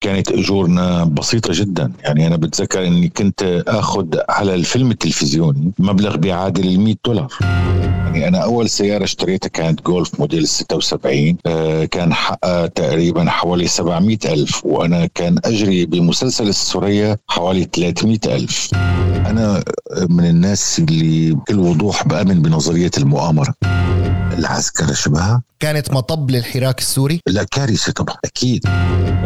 كانت أجورنا بسيطة جدا. يعني أنا بتذكر إني كنت آخذ على الفيلم التلفزيوني مبلغ بيعادل ال 100 دولار. يعني أنا أول سيارة اشتريتها كانت جولف موديل 76 آه كان حقها تقريبا حوالي 700 ألف وأنا كان أجري بمسلسل السورية حوالي 300 ألف. أنا من الناس اللي بكل وضوح بآمن بنظرية المؤامرة. العسكرة شبهها. كانت مطب للحراك السوري؟ لا كارثة طبعا أكيد.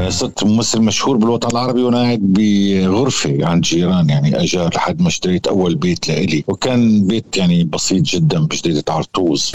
صرت ممثل مشهور بالوطن العربي وأنا قاعد بغرفة عند جيران يعني أجار لحد ما اشتريت أول بيت لإلي. وكان بيت يعني بسيط جدا بجديدة عرطوز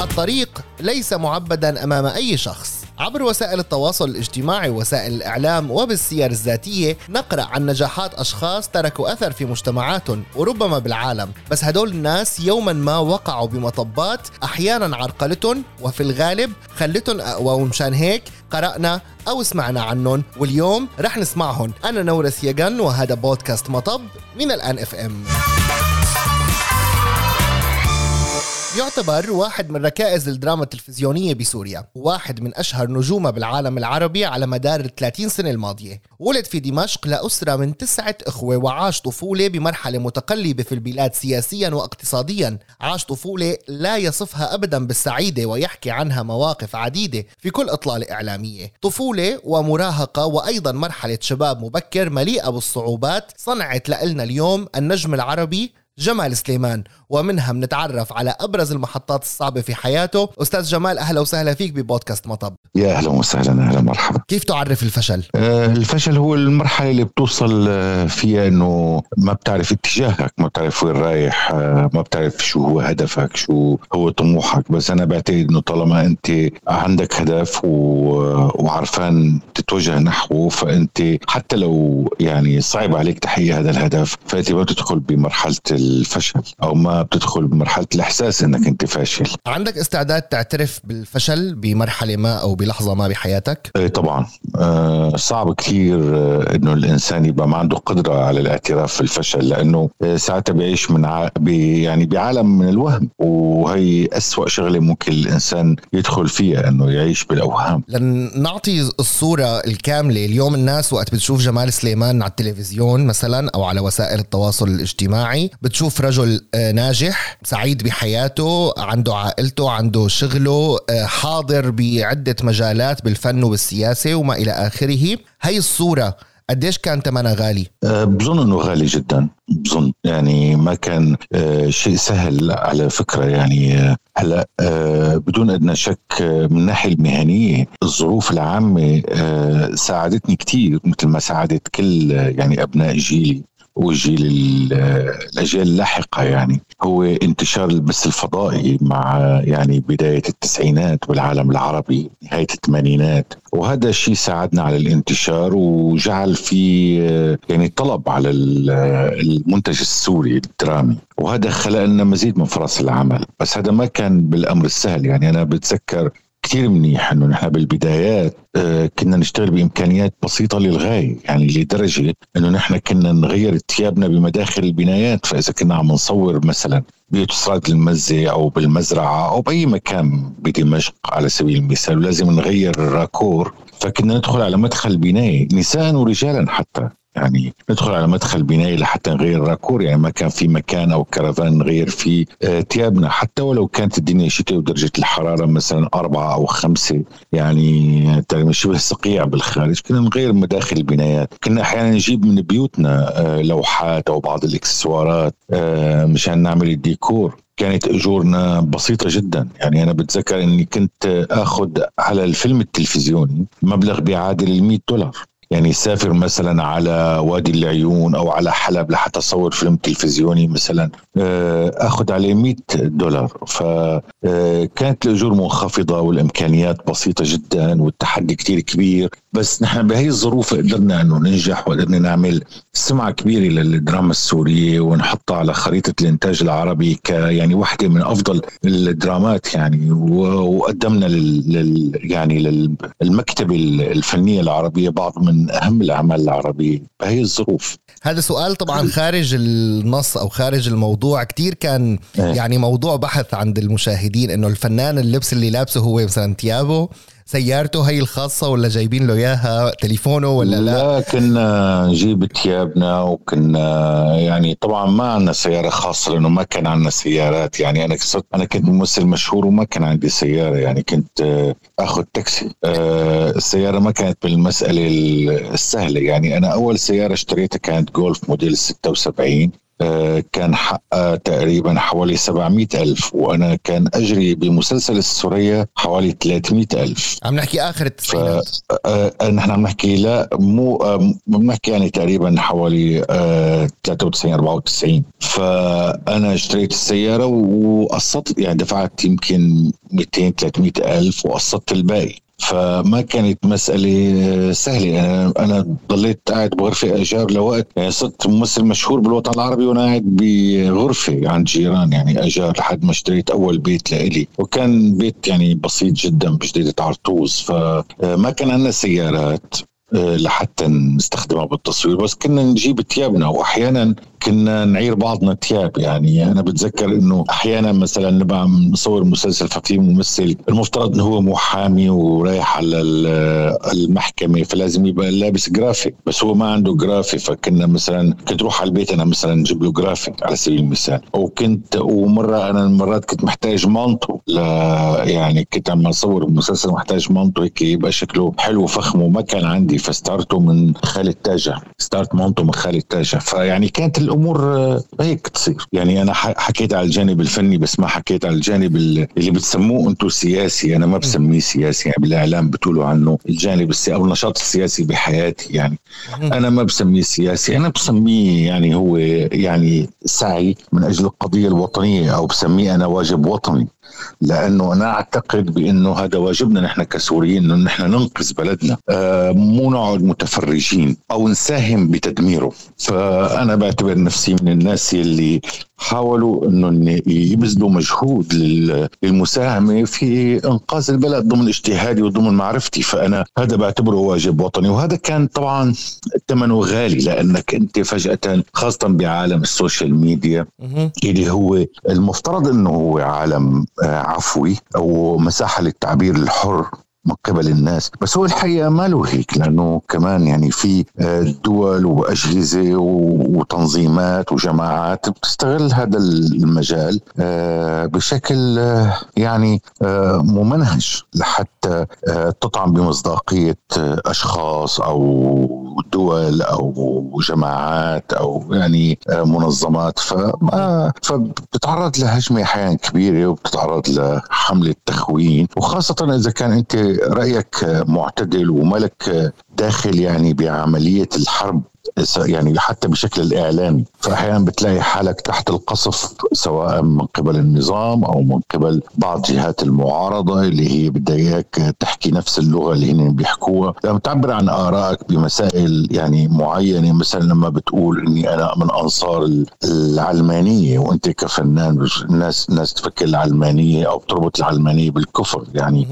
الطريق ليس معبدا أمام أي شخص. عبر وسائل التواصل الاجتماعي ووسائل الإعلام وبالسير الذاتية نقرأ عن نجاحات أشخاص تركوا أثر في مجتمعاتهم وربما بالعالم. بس هدول الناس يوما ما وقعوا بمطبات أحيانا عرقلتهم وفي الغالب خلتهم اقوى ومشان هيك قرأنا أو سمعنا عنهم. واليوم رح نسمعهم. أنا نورس يجن وهذا بودكاست مطب من الآن FM يعتبر واحد من ركائز الدراما التلفزيونية بسوريا واحد من أشهر نجومها بالعالم العربي على مدار ال 30 سنة الماضية. ولد في دمشق لأسرة من تسعة إخوة وعاش طفولة بمرحلة متقلبة في البلاد سياسيا واقتصاديا. عاش طفولة لا يصفها أبدا بالسعيدة ويحكي عنها مواقف عديدة في كل إطلالة إعلامية. طفولة ومراهقة وأيضا مرحلة شباب مبكر مليئة بالصعوبات صنعت لنا اليوم النجم العربي جمال سليمان. ومنها بنتعرف على أبرز المحطات الصعبة في حياته أستاذ جمال أهلا وسهلا فيك ببودكاست مطب. يا أهلا وسهلا أهلا مرحبا كيف تعرف الفشل؟ آه الفشل هو المرحلة اللي بتوصل آه، فيها إنه ما بتعرف اتجاهك ما بتعرف وين رايح آه ما بتعرف شو هو هدفك شو هو طموحك. بس أنا بعتقد إنه طالما أنت عندك هدف و... وعرفان تتوجه نحوه فأنت حتى لو يعني صعب عليك تحقيق هذا الهدف فأنت ما بتدخل بمرحلة الفشل أو ما بتدخل بمرحلة الإحساس إنك أنت فاشل. عندك استعداد تعترف بالفشل بمرحلة ما أو بلحظة ما بحياتك؟ إيه طبعا. آه صعب كثير آه إنه الإنسان يبقى ما عنده قدرة على الاعتراف بالفشل لأنه آه ساعتها بيعيش من ع... بي يعني بعالم من الوهم. وهي أسوأ شغلة ممكن الإنسان يدخل فيها إنه يعيش بالأوهام. لنعطي الصورة الكاملة. اليوم الناس وقت بتشوف جمال سليمان على التلفزيون مثلا أو على وسائل التواصل الاجتماعي بتشوف رجل آه، ناجح سعيد بحياته عنده عائلته عنده شغله آه، حاضر بعدة مجالات بالفن وبالسياسة وما إلى آخره. هي الصورة قديش كان ثمنها غالي؟ أه بظن إنه غالي جدا بظن. يعني ما كان شيء سهل على فكرة. يعني هلأ بدون أدنى شك من الناحيه المهنية الظروف العامة ساعدتني كثير مثل ما ساعدت كل يعني أبناء جيلي. والجيل الاجيال اللاحقه يعني. هو انتشار البث الفضائي مع يعني بداية التسعينات والعالم العربي نهاية الثمانينات. وهذا الشيء ساعدنا على الانتشار وجعل في يعني طلب على المنتج السوري الدرامي. وهذا خلق لنا مزيد من فرص العمل. بس هذا ما كان بالأمر السهل يعني. أنا بتذكر كثير منيح إنه نحن بالبدايات آه، كنا نشتغل بإمكانيات بسيطة للغاية يعني لدرجة إنه نحن كنا نغير ثيابنا بمداخل البنايات فإذا كنا عم نصور مثلا باوتوستراد المزة أو بالمزرعة أو بأي مكان بدمشق على سبيل المثال ولازم نغير ال raccord فكنا ندخل على مدخل بنايه نساء ورجالا حتى. يعني ندخل على مدخل بناية لحتى نغير raccord يعني ما كان في مكان أو كرفان نغير فيه آه، ثيابنا حتى ولو كانت الدنيا شتاء ودرجة الحرارة مثلا أربعة أو خمسة يعني تقريبا شبه صقيع بالخارج. كنا نغير مداخل البنايات كنا أحيانا نجيب من بيوتنا آه، لوحات أو بعض الإكسسوارات آه، مشان نعمل الديكور. كانت أجورنا بسيطة جدا. يعني أنا بتذكر إني كنت آخذ على الفيلم التلفزيوني مبلغ بيعادل ال 100 دولار. يعني سافر مثلا على وادي العيون أو على حلب لحتى أصور فيلم تلفزيوني مثلا آه، أخذ عليه 100 دولار. فكانت آه، الأجور منخفضة والإمكانيات بسيطة جدا والتحدي كتير كبير. بس نحن بهي الظروف قدرنا إنه ننجح وقدرنا نعمل سمعة كبيرة للدراما السورية ونحطها على خريطة الإنتاج العربي ك يعني واحدة من أفضل الدرامات يعني. وقدمنا لل يعني للمكتبه الفنية العربية بعض من من أهم الأعمال العربية بهي الظروف هذا سؤال طبعا خارج النص أو خارج الموضوع كتير كان إيه. يعني موضوع بحث عند المشاهدين إنه الفنان اللبس اللي لابسه هو مثلا ثيابه سيارته هي الخاصة ولا جايبين له إياها تليفونه ولا لا؟ لا كنا نجيب ثيابنا وكنا يعني طبعا ما عندنا سيارة خاصة لأنه ما كان عندنا سيارات. يعني أنا صرت أنا كنت ممثل مشهور وما كان عندي سيارة. يعني كنت آه، أخذ تاكسي. آه، السيارة ما كانت بالمسألة السهلة. يعني أنا أول سيارة اشتريتها كانت جولف موديل 76 آه، كان حقها تقريبا حوالي 700 ألف وأنا كان أجري بمسلسل السورية حوالي 300 ألف. عم نحكي آخر التسعينات. آه، آه، نحن عم نحكي لا مو بنحكي يعني تقريبا حوالي 93 94 فأنا اشتريت السيارة وقسطت يعني دفعت يمكن 200 300 ألف وقسطت الباقي. فما كانت مسألة سهلة. أنا ضليت قاعد بغرفة إيجار لوقت. يعني صرت ممثل مشهور بالوطن العربي وأنا قاعد بغرفة عند جيران يعني إيجار لحد ما اشتريت أول بيت لإلي. وكان بيت يعني بسيط جدا بجديدة عرطوز. فما كان عندنا سيارات. لحتى نستخدمها بالتصوير. بس كنا نجيب ثيابنا وأحيانا كنا نعير بعضنا ثياب يعني أنا بتذكر إنه أحيانا مثلا نبقى نصور مسلسل ففي ممثل المفترض إنه هو محامي ورايح على المحكمة فلازم يبقى لابس جرافيت. بس هو ما عنده جرافيت فكنا مثلا كنت أروح على البيت أنا مثلا نجيب له جرافيت على سبيل المثال. وكنت ومرة أنا مرات كنت محتاج مانطو ل يعني كنت عم أصور مسلسل محتاج مانطو هيك يبقى شكله حلو فخم وما كان عندي فاستعرته من خالد تاجا. استعرت مانطو من خالد تاجا. فيعني كانت الأمور آه، هيك تصير. يعني أنا حكيت على الجانب الفني بس ما حكيت على الجانب اللي بتسموه أنتم سياسي. أنا ما بسميه سياسي يعني بالإعلام بتقولوا عنه. الجانب السياسي أو النشاط السياسي بحياتي يعني. أنا ما بسميه سياسي. أنا بسميه يعني هو يعني سعي من أجل القضية الوطنية أو بسميه أنا واجب وطني. لأنه أنا أعتقد بأنه هذا واجبنا نحن كسوريين إنه نحن ننقذ بلدنا. آه مو نقعد متفرجين أو نساهم بتدميره. فأنا بعتبر نفسي من الناس اللي حاولوا انه يبذلوا مجهود للمساهمة في إنقاذ البلد ضمن اجتهادي وضمن معرفتي. فأنا هذا بعتبره واجب وطني. وهذا كان طبعا ثمنه غالي لأنك أنت فجأة خاصه بعالم السوشيال ميديا اللي هو المفترض إنه هو عالم آه، عفوي أو مساحة للتعبير الحر. من قبل الناس. بس هو الحقيقة ما له هيك لأنه كمان يعني في آه، دول وأجهزة وتنظيمات وجماعات بتستغل هذا المجال آه، بشكل آه، يعني ممنهج لحتى تطعن بمصداقية أشخاص أو دول أو جماعات أو يعني منظمات. فما فبتتعرض لهجمة أحيانا كبيرة وبتتعرض لحملة تخوين وخاصة إذا كان أنت رأيك معتدل وملك داخل يعني بعملية الحرب؟ يعني حتى بشكل الاعلامي فاحيانا بتلاقي حالك تحت القصف سواء من قبل النظام أو من قبل بعض جهات المعارضة اللي هي بدها اياك تحكي نفس اللغة اللي هن بيحكوها. لما تعبر عن آرائك بمسائل يعني معينة مثلا لما بتقول إني أنا من أنصار العلمانية وأنت كفنان الناس الناس تفكر العلمانية أو تربط العلمانية بالكفر. يعني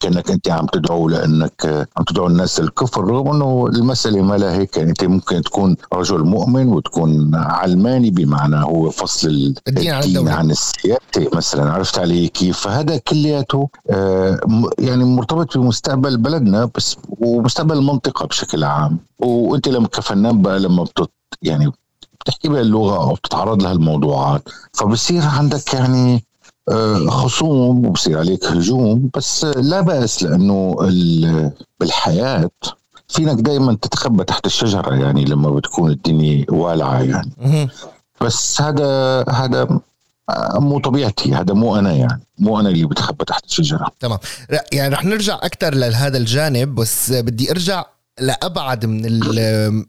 كأنك أنت عم تدعو لأنك عم تدعو الناس للكفر رغم إنه المسألة ما لها هيك. يعني أنت ممكن تكون رجل مؤمن وتكون علماني بمعنى هو فصل الدين عن, الدين عن السياسة مثلا عرفت علي كيف؟ فهذا كلياته آه، يعني مرتبط بمستقبل بلدنا بس ومستقبل المنطقة بشكل عام. وأنت لما كفنان بقى لما بتط يعني بتحكي بها اللغة أو بتتعرض لها الموضوعات فبصير عندك يعني آه، خصوم وبصير عليك هجوم بس لا بأس لأنه بالحياة فينك دائما تتخبى تحت الشجرة يعني لما بتكون الدنيا والعة يعني. بس هذا هذا مو طبيعتي هذا مو أنا يعني. مو أنا اللي بتخبى تحت الشجرة. تمام. يعني رح نرجع أكثر لهذا الجانب بس بدي أرجع لأبعد من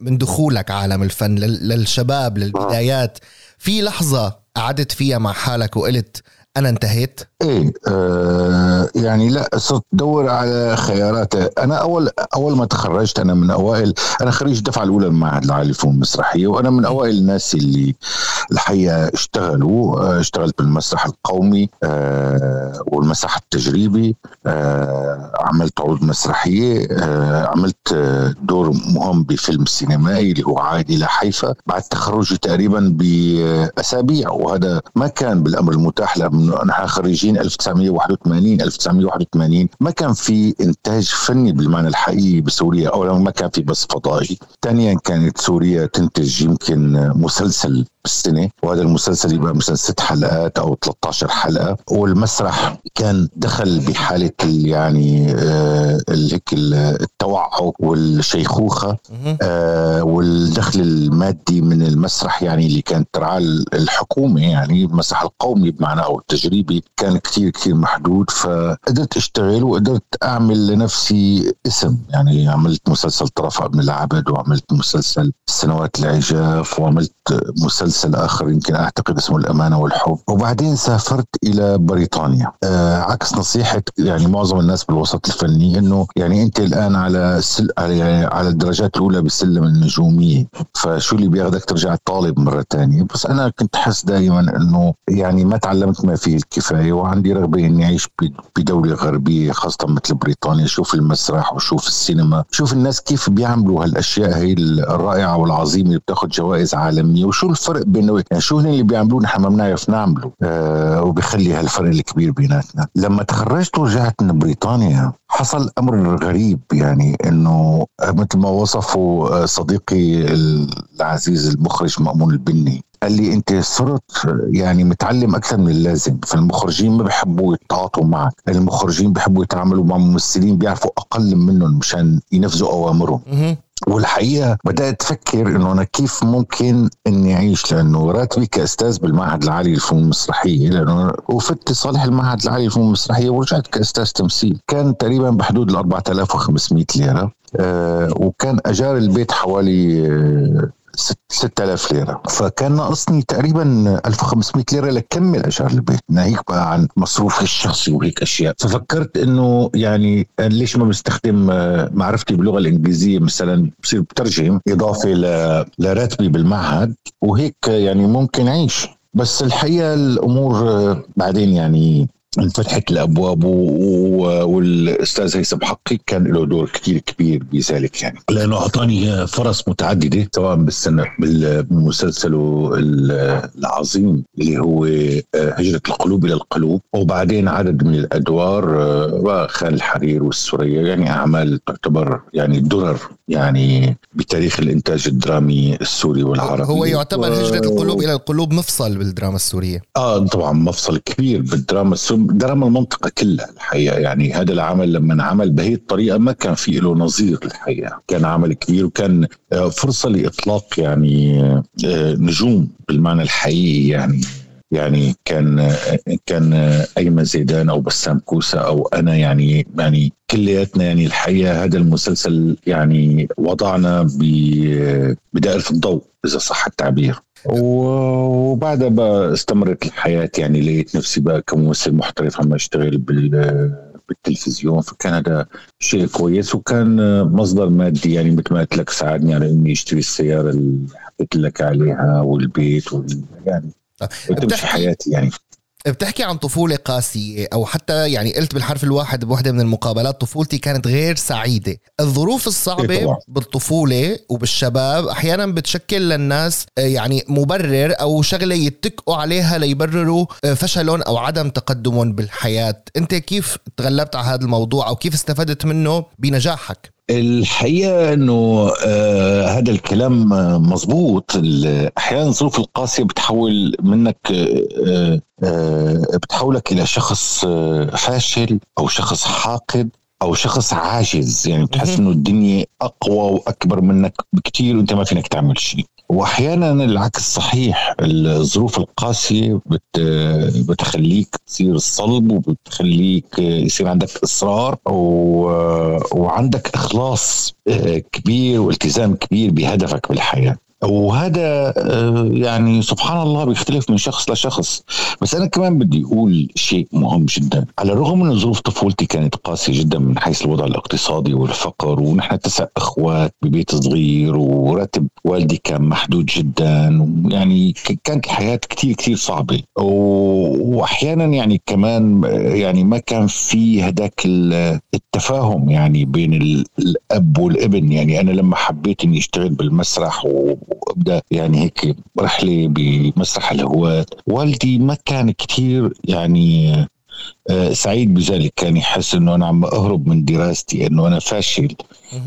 من دخولك عالم الفن للشباب للبدايات. في لحظة قعدت فيها مع حالك وقلت أنا انتهيت. إيه آه يعني لا صرت ادور على خيارات. أنا أول أول ما تخرجت أنا من أوائل أنا خريج الدفعة الأولى المعهد العالي للفنون المسرحيه وأنا من أوائل الناس اللي الحقيقة اشتغلوا آه، اشتغلت بالمسرح القومي آه، والمسرح التجريبي آه، عملت عروض مسرحية عملت دور مهم بفيلم سينمائي اللي هو عائد إلى حيفا. بعد تخرجي تقريبا بأسابيع وهذا ما كان بالأمر المتاح لأنه نحن خريجين 1981 1981 ما كان في إنتاج فني بالمعنى الحقيقي بسوريا اولا ما كان في بس فضائي. ثانيا كانت سوريا تنتج يمكن مسلسل بالسنة وهذا المسلسل يبقى مثلا ست حلقات أو 13 حلقة. والمسرح كان دخل بحالة يعني آه هيك التوعك والشيخوخة. آه والدخل المادي من المسرح يعني اللي كانت ترعاه الحكومة يعني المسرح القومي بمعناه التجريبي كان كتير كتير محدود فقدرت أشتغل وقدرت أعمل لنفسي اسم. يعني عملت مسلسل طرف ابن العبد وعملت مسلسل سنوات العجاف وعملت مسلسل آخر يمكن أعتقد اسمه الأمانة والحب. وبعدين سافرت إلى بريطانيا. آه عكس نصيحة يعني معظم الناس بالوسط الفني إنه يعني أنت الآن على سل على, على الدرجات الأولى بالسلم النجومية. فشو اللي بياخذك ترجع طالب مرة ثانية بس أنا كنت حس دائما إنه يعني ما تعلمت ما فيه الكفاية وعندي رغبة إني أعيش بدولة غربية خاصة مثل بريطانيا. شوف المسرح وشوف السينما شوف الناس كيف بيعملوا هالأشياء هي الرائعة والعظيمة اللي بتاخذ جوائز عالمية. وشو الفرق بينه يعني شو هن اللي بيعملوه نحن ما بنعرف نعمله. آه وبيخلي هالفرق الكبير بيناتنا. لما تخرجت ورجعت من بريطانيا حصل أمر غريب. يعني إنه مثل ما وصفه صديقي العزيز المخرج مأمون البني قال لي انت صرت يعني متعلم أكثر من اللازم فالمخرجين ما بيحبوا يتعاطوا معك. المخرجين بيحبوا يتعاملوا مع ممثلين بيعرفوا أقل منهم مشان ينفذوا اوامرهم. والحقيقة بدأت أفكر إنه أنا كيف ممكن إني أعيش لأنه راتبي كاستاذ بالمعهد العالي للفنون المسرحية لأنه وفدت صالح المعهد العالي للفنون المسرحية ورجعت كأستاذ تمثيل. كان تقريبا بحدود ال 4500 ليرة. آه وكان أجار البيت حوالي آه 6000 ليرة. فكان ناقصني تقريبا 1500 ليرة لكمل اجار البيت. ناهيك بقى عن مصروفي الشخصي وهيك أشياء. ففكرت إنه يعني ليش ما بستخدم آه، معرفتي باللغة الإنجليزية مثلا؟ بصير بترجم إضافة لراتبي بالمعهد وهيك يعني ممكن أعيش. بس الحقيقة الأمور آه، بعدين يعني انفتحت الأبواب والأستاذ هيثم حقي كان له دور كثير كبير بذلك يعني. لأنه أعطاني فرص متعددة سواء بالسنه بالمسلسل العظيم اللي هو هجرة القلوب إلى القلوب وبعدين عدد من الأدوار وخان الحرير والسوريه يعني أعمال تعتبر يعني درر يعني بتاريخ الإنتاج الدرامي السوري والعربي هو يعتبر و... هجرة القلوب إلى القلوب مفصل بالدراما السورية. آه طبعا مفصل كبير بالدراما السورية دراما المنطقة كلها الحقيقة. يعني هذا العمل لما انعمل بهي الطريقة ما كان في له نظير الحقيقة. كان عمل كبير وكان آه، فرصة لإطلاق يعني آه، نجوم بالمعنى الحقيقي يعني. يعني كان كان ايمن زيدان أو بسام كوسة أو أنا يعني يعني كلياتنا يعني الحقيقة هذا المسلسل يعني وضعنا بدائره الضوء إذا صح التعبير. وبعدها بقى استمرت الحياة يعني لقيت نفسي بقى كممثل محترف عم أشتغل بال بالتلفزيون فكان هذا شيء كويس وكان مصدر مادي يعني مثل ما قلت لك ساعدني على إني أشتري السيارة اللي حكيت لك عليها والبيت وال يعني وتمشي حياتي يعني. بتحكي عن طفولة قاسية أو حتى يعني قلت بالحرف الواحد بوحدة من المقابلات طفولتي كانت غير سعيدة. الظروف الصعبة إيه بالطفولة وبالشباب أحيانا بتشكل للناس آه، يعني مبرر أو شغلة يتكئوا عليها ليبرروا آه، فشلهم أو عدم تقدمهم بالحياة. أنت كيف تغلبت على هذا الموضوع أو كيف استفدت منه بنجاحك؟ الحقيقة إنه آه هذا الكلام مظبوط. أحيانا الظروف القاسية بتحول منك آه آه بتحولك إلى شخص آه، فاشل أو شخص حاقد أو شخص عاجز. يعني بتحس إنه الدنيا أقوى وأكبر منك بكثير وأنت ما فينك تعمل شيء. وأحيانا العكس صحيح. الظروف القاسية بت بتخليك تصير صلب وبتخليك يصير عندك إصرار و... وعندك إخلاص كبير والتزام كبير بهدفك بالحياة وهذا آه، يعني سبحان الله بيختلف من شخص لشخص. بس أنا كمان بدي أقول شيء مهم جدا. على الرغم من ظروف طفولتي كانت قاسية جدا من حيث الوضع الاقتصادي والفقر ونحن تسع إخوات ببيت صغير وراتب والدي كان محدود جدا يعني كانت الحياة كثير كثير صعبة. واحيانا يعني كمان يعني ما كان في هداك التفاهم يعني بين الأب والابن. يعني أنا لما حبيت إني أشتغل بالمسرح وأبدأ يعني هيك رحله بمسرح الهواة والدي ما كان كثير يعني آه، سعيد بذلك. كان يحس إنه أنا عم أهرب من دراستي إنه أنا فاشل.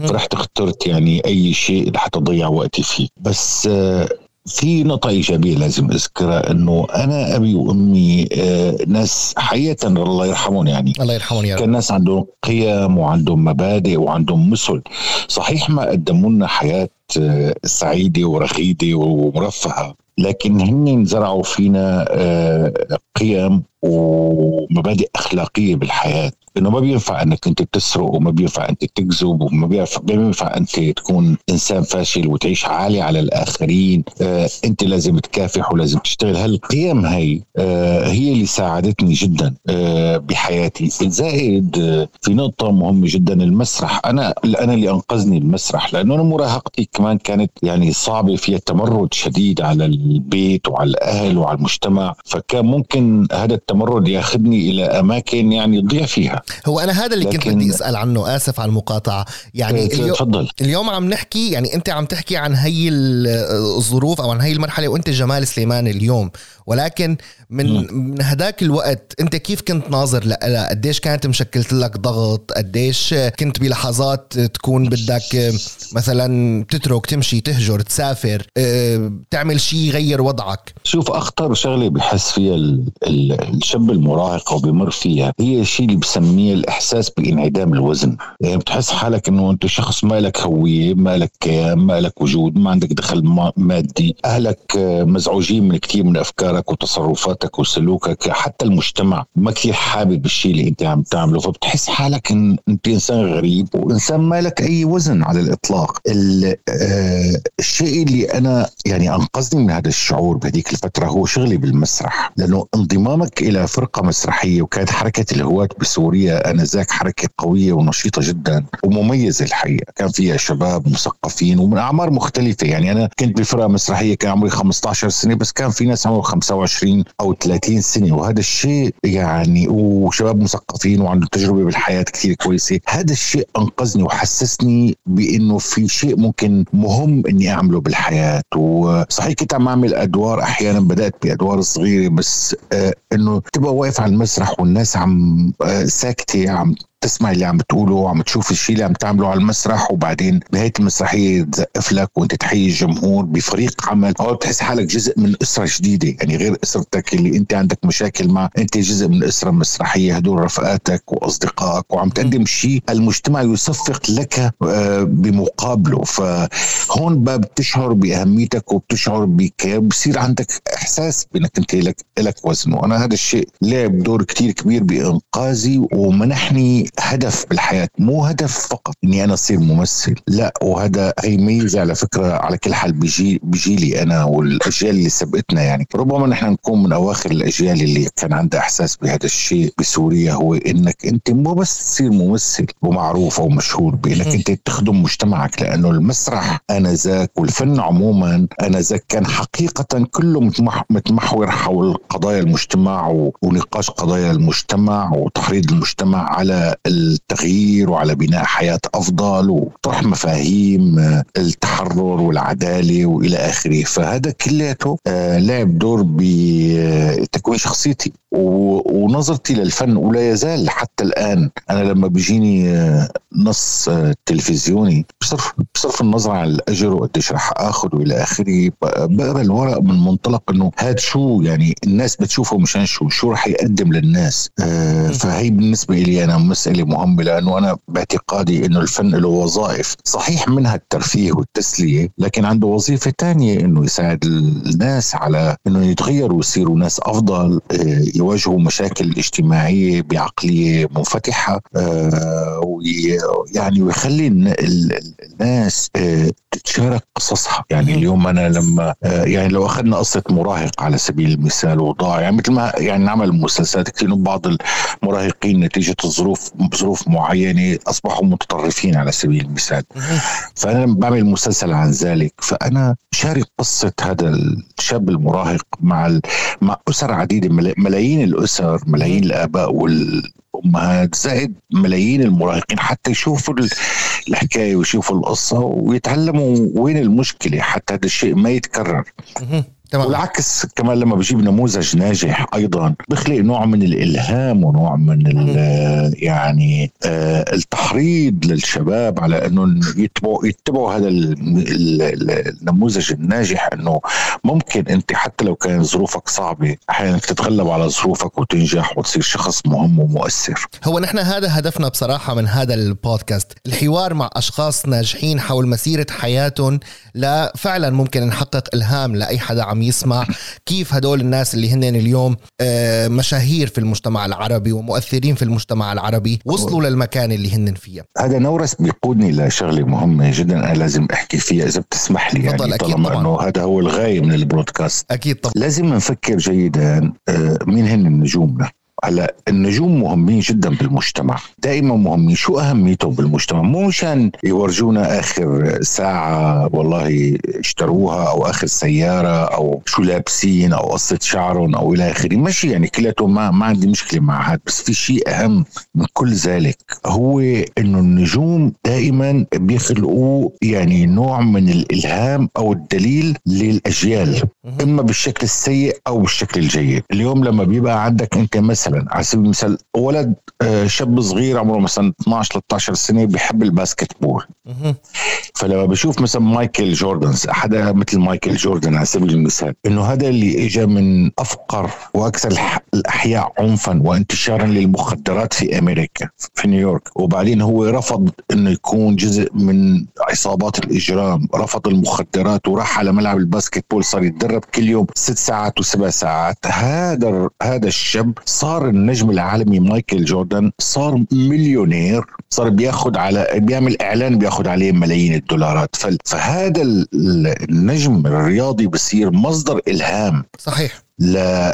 فرحت اخترت يعني أي شيء لحتى اضيع وقتي فيه. بس آه، في نقطة إيجابية لازم أذكرها إنه أنا أبي وأمي آه، ناس حقيقة الله يرحمهم يعني. الله يرحمهم يا رب. كان ناس عندهم قيم وعندهم مبادئ وعندهم مثل صحيح ما قدموا لنا حياة آه، سعيدة ورغيدة ومرفهة لكن هن زرعوا فينا آه، قيم ومبادئ أخلاقية بالحياة. إنه ما بينفع إنك أنت تسرق وما بينفع أنت تكذب وما بينفع, بينفع أنت تكون إنسان فاشل وتعيش عالي على الآخرين. آه أنت لازم تكافح ولازم تشتغل. هالقيم هي آه هي اللي ساعدتني جدا آه بحياتي. زائد آه في نقطة مهمة جدا المسرح. أنا أنا اللي أنقذني المسرح لأنه أنا مراهقتي كمان كانت يعني صعبة فيها تمرد شديد على البيت وعلى الأهل وعلى المجتمع. فكان ممكن هذا التمرد ياخذني إلى أماكن يعني يضيع فيها هو أنا هذا اللي كنت بدي أسأل عنه آسف على المقاطعة. يعني إيه، اليوم تفضل. اليوم عم نحكي يعني أنت عم تحكي عن هي الظروف أو عن هي المرحلة وأنت جمال سليمان اليوم. ولكن من من هداك الوقت أنت كيف كنت ناظر لها قديش كانت مشكلت لك ضغط؟ قديش كنت بلحظات تكون بدك مثلا تترك تمشي تهجر تسافر آه، تعمل شيء يغير وضعك؟ شوف أخطر شغلة بحس فيها الشاب المراهق أو بمر فيها هي الشيء اللي بسميه الإحساس بانعدام الوزن. يعني بتحس حالك إنه أنت شخص ما لك هوية ما لك كيان ما لك وجود ما عندك دخل مادي. أهلك مزعوجين من كثير من أفكارك وتصرفاتك تصرفاتك وسلوكك حتى المجتمع ما كثير حابب الشيء اللي أنت عم تعمله. فبتحس حالك ان أنت إنسان غريب وإنسان ما لك أي وزن على الإطلاق. آه الشيء اللي أنا يعني أنقذني من هذا الشعور بهذيك الفترة هو شغلي بالمسرح. لأنه انضمامك إلى فرقة مسرحية وكانت حركة الهواة بسوريا آنذاك حركة قوية ونشيطة جدا ومميزة الحقيقة. كان فيها شباب مثقفين ومن أعمار مختلفة. يعني أنا كنت بفرقة مسرحية كان عمري 15 سنة بس كان في ناس عمرهم 25 أو أو 30 سنة. وهذا الشيء يعني وشباب مثقفين وعندهم تجربة بالحياة كثير كويسة. هذا الشيء أنقذني وحسسني بأنه في شيء ممكن مهم إني أعمله بالحياة. وصحيح كنت عم أعمل أدوار أحيانا بدأت بأدوار صغيرة بس آه إنه تبقى واقف على المسرح والناس عم آه ساكته عم. تسمع اللي عم بتقوله وعم تشوف الشيء اللي عم تعمله على المسرح وبعدين بنهايه المسرحيه تزقف لك وانت تحيي الجمهور بفريق عمل. أو بتحس حالك جزء من أسرة جديده يعني غير أسرتك اللي انت عندك مشاكل مع انت جزء من أسرة مسرحية هدول رفقاتك وأصدقائك وعم تقدم شيء المجتمع يصفق لك آه، بمقابله. فهون بقى بتشعر بأهميتك وبتشعر بكيان بصير عندك إحساس بأنك انت لك لك وزن. وأنا هذا الشيء لعب دور كتير كبير بإنقاذي ومنحني هدف بالحياة مو هدف فقط إني أنا أصير ممثل لا وهذا هي ميزة على فكرة على كل حال بيجي بيجيلي أنا والأجيال اللي سبقتنا يعني. ربما نحن نكون من أواخر الأجيال اللي كان عندها إحساس بهذا الشيء بسوريا هو إنك أنت مو بس تصير ممثل ومعروف أو مشهور بإنك أنت تخدم مجتمعك لأنه المسرح انذاك والفن عموما انذاك كان حقيقة كله متمحور حول قضايا المجتمع ونقاش قضايا المجتمع وتحريض المجتمع على التغيير وعلى بناء حياة أفضل وطرح مفاهيم آه، التحرر والعدالة وإلى آخره. فهذا كلياته آه، لعب دور بتكوين شخصيتي. ونظرتي للفن ولا يزال حتى الآن. أنا لما بيجيني آه، نص تلفزيوني بصرف بصرف النظر عن الأجر وقديش رح آخذ وإلى آخره. بقرأ الورق من منطلق إنه هاد شو يعني الناس بتشوفه مشان شو؟ شو رح يقدم للناس؟ فهي بالنسبة لي أنا مسألة مهمة لأنه أنا باعتقادي أنه الفن له وظائف. صحيح منها الترفيه والتسلية لكن عنده وظيفة تانية أنه يساعد الناس على أنه يتغيروا ويصيروا ناس أفضل آه، يواجهوا مشاكل اجتماعية بعقلية منفتحة آه، ويعني ويخلي الناس آه، تتشارك قصصها. يعني اليوم أنا لما يعني لو أخذنا قصة مراهق على سبيل المثال وضاع يعني مثل ما يعني نعمل مسلسلات كثير بعض المراهقين نتيجة الظروف ظروف معينة أصبحوا متطرفين على سبيل المثال. فأنا بعمل مسلسل عن ذلك فأنا شارك قصة هذا الشاب المراهق مع مع أسر عديدة ملايين الأسر ملايين الآباء وال الامهات زائد ملايين المراهقين حتى يشوفوا الحكاية ويشوفوا القصة ويتعلموا وين المشكلة حتى هذا الشيء ما يتكرر. تمام. والعكس كمان لما بجيب نموذج ناجح أيضا بخلق نوع من الإلهام ونوع من يعني آه التحريض للشباب على إنه يتبعوا يتبعوا هذا النموذج الناجح إنه ممكن أنت حتى لو كان ظروفك صعبة أحيانا تتغلب على ظروفك وتنجح وتصير شخص مهم ومؤثر هو نحن هذا هدفنا بصراحة من هذا البودكاست الحوار مع أشخاص ناجحين حول مسيرة حياتهم لا فعلا ممكن نحقق إلهام لأي حدا عم يسمع كيف هدول الناس اللي هن اليوم آه، مشاهير في المجتمع العربي ومؤثرين في المجتمع العربي وصلوا للمكان اللي هن فيه. هذا نورس بيقودني لشغله مهمة جدا أنا لازم أحكي فيها إذا بتسمح لي يعني أكيد طالما طبعا. إنه هذا هو الغاية من البودكاست أكيد طبعا. لازم نفكر جيدا آه، مين هن نجومنا. هلا النجوم مهمين جدا بالمجتمع. دائما مهمين. شو أهميتهم بالمجتمع؟ مو مشان يورجونا آخر ساعة والله اشتروها أو آخر سيارة أو شو لابسين أو قصة شعرهم أو إلى آخره. ماشي يعني كلياته ما ما عندي مشكلة مع هذا بس في شيء أهم من كل ذلك. هو إنه النجوم دائما بيخلقوا يعني نوع من الإلهام أو الدليل للأجيال إما بالشكل السيء أو بالشكل الجيد. اليوم لما بيبقى عندك أنت مثلا مثلا. على سبيل المثال ولد آه، شاب صغير عمره مثلا 12 13 سنة بيحب ال basketball فلما بشوف مثلا مايكل جوردن حدا مثل مايكل جوردن على سبيل المثال إنه هذا اللي اجى من أفقر وأكثر الأحياء عنفا وانتشارا للمخدرات في أمريكا في نيويورك. وبعدين هو رفض إنه يكون جزء من عصابات الإجرام رفض المخدرات وراح على ملعب ال basketball صار يتدرب كل يوم ست ساعات وسبع ساعات. هذا هذا الشاب صار النجم العالمي مايكل جوردن صار مليونير صار بياخذ على بيعمل إعلان بياخذ عليه ملايين الدولارات. فهذا النجم الرياضي بصير مصدر إلهام. صحيح. ل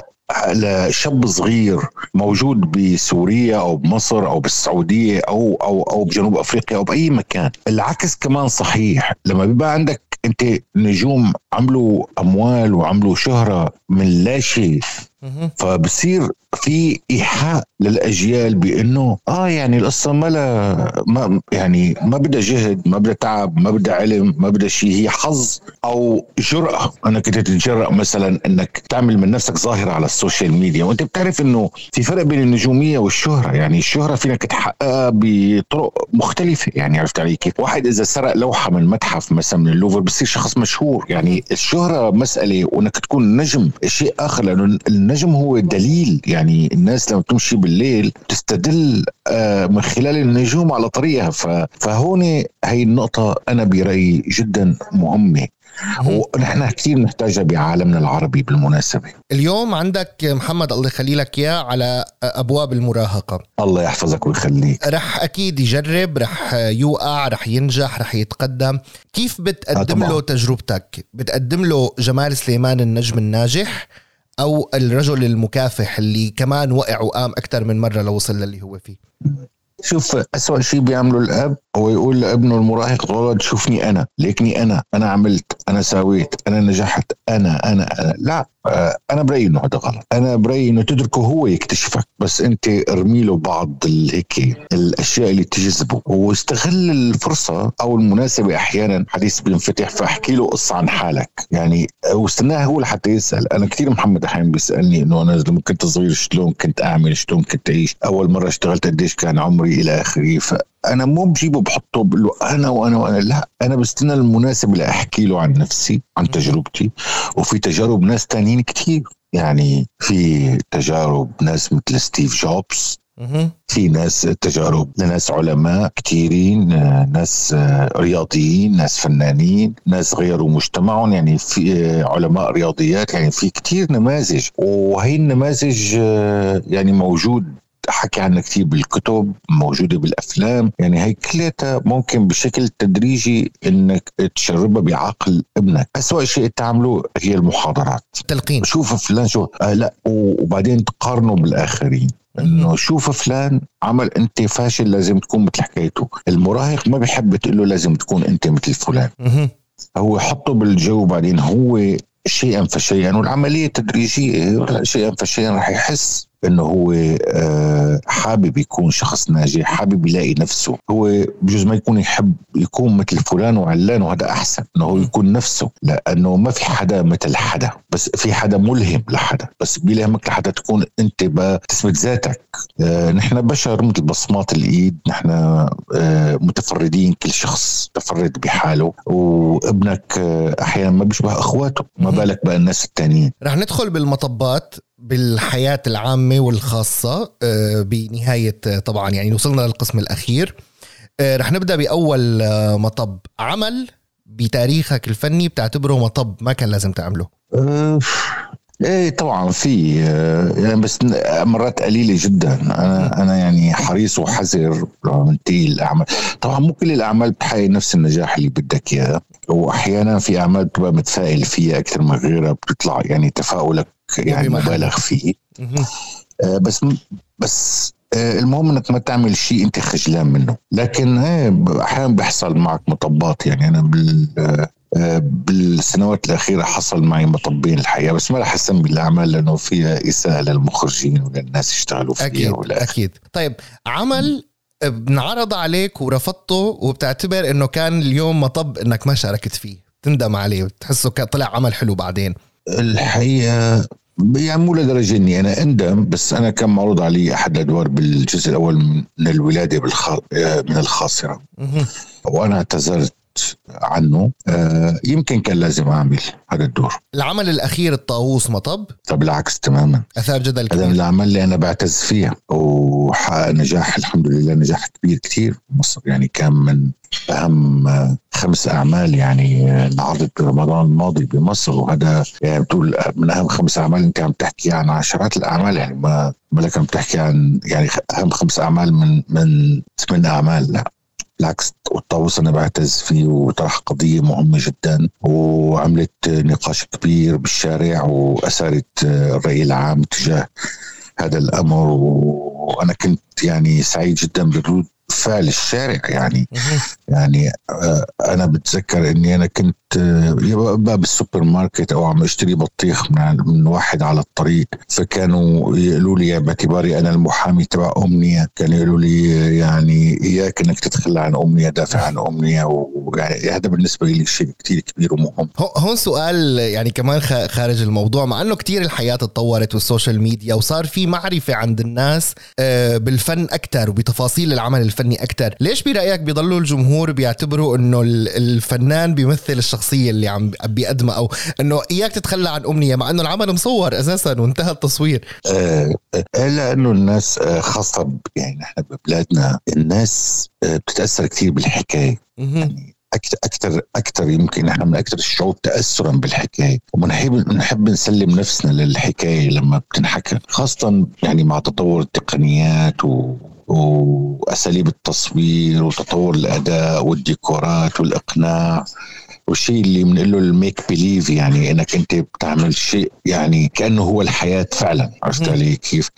لشاب صغير موجود بسوريا أو بمصر أو بالسعودية أو أو أو بجنوب أفريقيا أو بأي مكان. العكس كمان صحيح. لما بيبقى عندك أنت نجوم عملوا أموال وعملوا شهرة من لا شيء فبصير في إيحاء للأجيال بأنه آه يعني القصة ما لا ما يعني ما بدها جهد ما بدها تعب ما بدها علم ما بدها شيء هي حظ أو جرأة. انك تتجرأ مثلا إنك تعمل من نفسك ظاهرة على ال social media وأنت بتعرف إنه في فرق بين النجومية والشهرة. يعني الشهرة فينك تحققها بطرق مختلفة. يعني عرفت علي كيف؟ واحد إذا سرق لوحة من متحف مثلا من اللوفر بصير شخص مشهور. يعني الشهرة مسألة وإنك تكون نجم شيء آخر لأنه النجم هو دليل. يعني الناس لما تمشي بالليل تستدل آه، من خلال النجوم على طريقها. فهون هي النقطة أنا برأيي جدا مهمة. ونحن كثير نحتاجها بعالمنا العربي بالمناسبة. اليوم عندك محمد الله يخلي لك إياه على أبواب المراهقة. الله يحفظك ويخليك. رح أكيد يجرب رح يوقع رح ينجح رح يتقدم. كيف بتقدم له تجربتك؟ بتقدم له جمال سليمان النجم الناجح؟ أو الرجل المكافح اللي كمان وقع وقام أكثر من مرة لوصل للي هو فيه شوف أسوأ شيء بيعمله الأب هو يقول لابنه المراهق ولد شوفني أنا ليكني أنا أنا عملت أنا سويت أنا نجحت أنا أنا, أنا. لا أنا برأيي إنه هذا غلط. أنا برأيي إنه تتركه هو يكتشفك بس أنت ارمي له بعض هيك الأشياء اللي تجذبه. واستغل الفرصة أو المناسبة أحيانا حديث بينفتح فأحكي له قصة عن حالك. يعني واستناه هو لحتى يسأل. أنا كثير محمد أحيانا بيسألني إنه أنا لما كنت صغير شلون كنت أعمل شلون كنت أعيش؟ أول مرة اشتغلت قديش كان عمري إلى آخره. أنا مو بجيبه بحطه بقول له أنا وأنا وأنا لا أنا بستنى المناسب لاحكي له عن نفسي عن تجربتي. وفي تجارب ناس تانيين كتير. يعني في تجارب ناس مثل ستيف جوبز. في ناس تجارب لناس علماء كثيرين ناس رياضيين ناس فنانين ناس غيروا مجتمعهم. يعني في علماء رياضيات. يعني في كثير نماذج. وهي النماذج يعني موجود حكي عنها كثير بالكتب موجودة بالأفلام. يعني هي كلها ممكن بشكل تدريجي إنك تشربها بعقل ابنك. اسوء شيء تعمله هي المحاضرات. تلقين. شوف فلان شو آه لا وبعدين تقارنه بالآخرين. إنه شوف فلان عمل أنت فاشل لازم تكون مثل حكايته. المراهق ما بيحب تقول له لازم تكون أنت مثل فلان. هو حطه بالجو بعدين هو شيئا فشيئا والعملية تدريجية شيئا فشيئا رح يحس. إنه هو آه، حابب يكون شخص ناجح حابب يلاقي نفسه. هو بجوز ما يكون يحب يكون مثل فلان وعلان وهذا أحسن إنه هو يكون نفسه. لأنه ما في حدا مثل حدا بس في حدا ملهم لحدا. بس بيلهمك لحدا تكون أنت تثبت ذاتك. آه، نحن بشر مثل بصمات الإيد. نحن آه، متفردين كل شخص متفرد بحاله. وابنك أحيانا ما بيشبه أخواته. ما بالك بقى الناس التانيين. رح ندخل بالمطبات. بالحياة العامة والخاصة آه، بنهاية آه، طبعا يعني وصلنا للقسم الأخير. آه، رح نبدأ بأول مطب عمل بتاريخك الفني بتعتبره مطب ما كان لازم تعمله؟ إيه طبعا في يعني بس مرات قليلة جدا. أنا أنا يعني حريص وحذر من الأعمال. طبعا مو كل الأعمال بتحقق نفس النجاح اللي بدك إياه. واحيانا في أعمال بتبقى متفائل فيها أكثر من غيرها بتطلع يعني تفاؤلك يعني مبالغ فيه. آه بس بس آه المهم إنك ما تعمل شيء أنت خجلان منه. لكن آه أحيانا بيحصل معك مطبات. يعني أنا بال آه، بالسنوات الأخيرة حصل معي مطبين الحقيقة بس ما رح أسمي الأعمال لأنه فيها إساءة للمخرجين وللناس يشتغلوا فيها أكيد ولا أكيد. طيب عمل بنعرض عليك ورفضته وبتعتبر إنه كان اليوم مطب إنك ما شاركت فيه تندم عليه وتحسه طلع عمل حلو بعدين. الحقيقة يعني مو لدرجة إني أنا أندم بس أنا كان معروض علي أحد الأدوار بالجزء الأول من الولادة بالخ... من الخاصرة. وأنا اعتذرت عنه. آه يمكن كان لازم أعمل هذا الدور. العمل الأخير الطاووس مطب؟ طب بالعكس تماما. اثار جدل كبير. هذا العمل اللي أنا بعتز فيه وحقق نجاح الحمد لله نجاح كبير كثير. مصر يعني كان من أهم خمس أعمال يعني انعرضت برمضان الماضي بمصر. وهذا يعني بتقول من أهم خمس أعمال انت عم تحكي عن عشرات الأعمال يعني. ما مالك عم تحكي عن يعني أهم خمس أعمال من من ثمان أعمال. لا. بالعكس والطاووس أنا بعتز فيه وطرح قضية مهمة جدا وعملت نقاش كبير بالشارع وأثارت الرأي العام تجاه هذا الأمر وأنا كنت يعني سعيد جدا بردود فعل الشارع يعني. يعني آه، أنا بتذكر إني أنا كنت آه، بقى بالسوبر ماركت أو عم أشتري بطيخ من من واحد على الطريق. فكانوا يقولوا لي باعتباري أنا المحامي تبع أمنية. كانوا يقولوا لي يعني إياك إنك تتخلى عن أمنية دافع عن أمنية. ويعني هذا بالنسبة لي شيء كثير كبير ومهم. هون سؤال يعني كمان خارج الموضوع. مع إنه كثير الحياة تطورت وال social media وصار في معرفة عند الناس آه، بالفن أكثر وبتفاصيل العمل الفني أكثر ليش برأيك بيضلوا الجمهور بيعتبروا إنه الفنان بيمثل الشخصية اللي عم بيقدمها؟ أو إنه إياك تتخلى عن أمنية مع إنه العمل مصور أساسا وانتهى التصوير. آه, آه، لأنه الناس آه، خاصة يعني نحن ببلادنا الناس آه، بتتأثر كثير بالحكاية. يعني أكثر أكثر أكثر يمكن إحنا من أكثر الشعوب تاثرا بالحكاية. وبنحب بنحب نسلم نفسنا للحكاية لما بتنحكى خاصة يعني مع تطور التقنيات و وأساليب التصوير وتطور الأداء والديكورات والإقناع. والشيء اللي بنقول له ال make believe يعني إنك أنت بتعمل شيء يعني كأنه هو الحياة فعلا عرفت علي كيف؟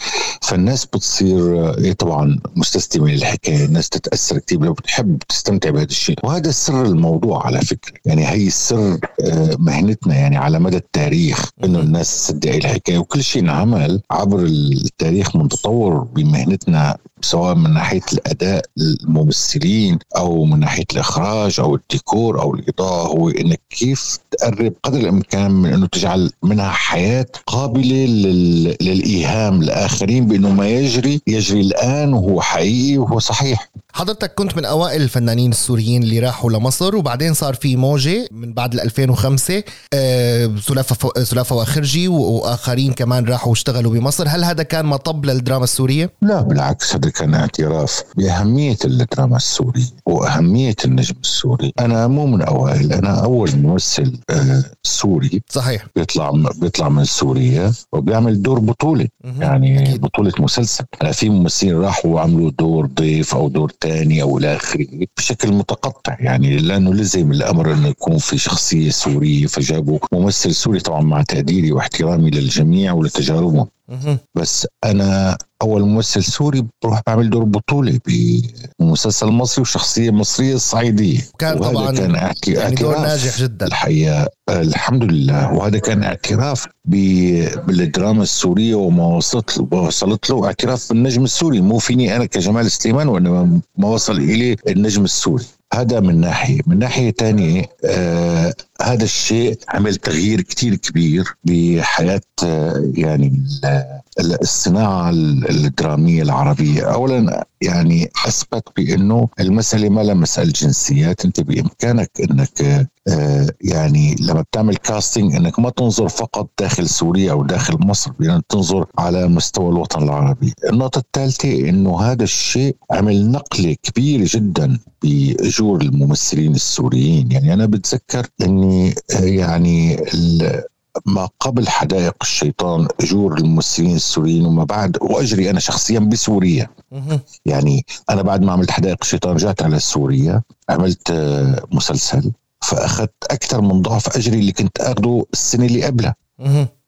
فالناس بتصير إيه طبعا مستسلمة للحكاية، الناس تتأثر كثير بتحب تستمتع بهذا الشيء، وهذا سر الموضوع على فكرة، يعني هي السر آه، مهنتنا يعني على مدى التاريخ إنه الناس تصدق الحكاية. وكل شيء انعمل عبر التاريخ من تطور بمهنتنا سواء من ناحية الأداء الممثلين أو من ناحية الإخراج أو الديكور أو الإضاءة هو إنك كيف تقرب قدر الإمكان من إنه تجعل منها حياة قابلة للإيهام لآخرين بإنه ما يجري يجري الآن وهو حقيقي وهو صحيح. حضرتك كنت من أوائل الفنانين السوريين اللي راحوا لمصر وبعدين صار في موجة من بعد 2005 آه، سلافه سلافه وأخرجي وآخرين كمان راحوا واشتغلوا بمصر. هل هذا كان مطب للدراما السورية؟ لا بالعكس هذا كان اعتراف بأهمية الدراما السوري وأهمية النجم السوري. أنا مو من أوائل أنا أول ممثل آه، سوري. صحيح. بيطلع بيطلع من سوريا وبيعمل دور بطولة. يعني. بطولة مسلسل. أنا في ممثلين راحوا وعملوا دور ضيف أو دور إلى اخره بشكل متقطع. يعني لأنه لزم الأمر انه يكون في شخصية سورية فجابوا ممثل سوري طبعا مع تقديري واحترامي للجميع ولتجاربهم. بس أنا أول ممثل سوري بروح بعمل دور بطوله بمسلسل مصري وشخصية مصرية صعيدية. كان طبعا كان يعني دور ناجح جدا. الحقيقة الحمد لله. وهذا كان اعتراف بالدراما السورية وما وصلت له وصلت له اعتراف بالنجم السوري. مو فيني أنا كجمال سليمان وإنما ما وصل إلي النجم السوري. هذا من ناحية. من ناحية ثانية آه هذا الشيء عمل تغيير كتير كبير بحياة آه يعني الصناعة الدرامية العربية. أولا يعني أثبت بأنه المسألة ما لها مسألة جنسيات. أنت بإمكانك أنك آه يعني لما بتعمل كاستنج أنك ما تنظر فقط داخل سوريا أو داخل مصر يعني تنظر على مستوى الوطن العربي. النقطة الثالثة أنه هذا الشيء عمل نقلة كبيرة جدا بأجور الممثلين السوريين. يعني أنا بتذكر أني آه، يعني ما قبل حدائق الشيطان أجور الممثلين السوريين وما بعد وأجري أنا شخصيا بسوريا. يعني أنا بعد ما عملت حدائق الشيطان رجعت على سوريا عملت آه، مسلسل فأخذت أكثر من ضعف أجري اللي كنت اخذه السنة اللي قبلها.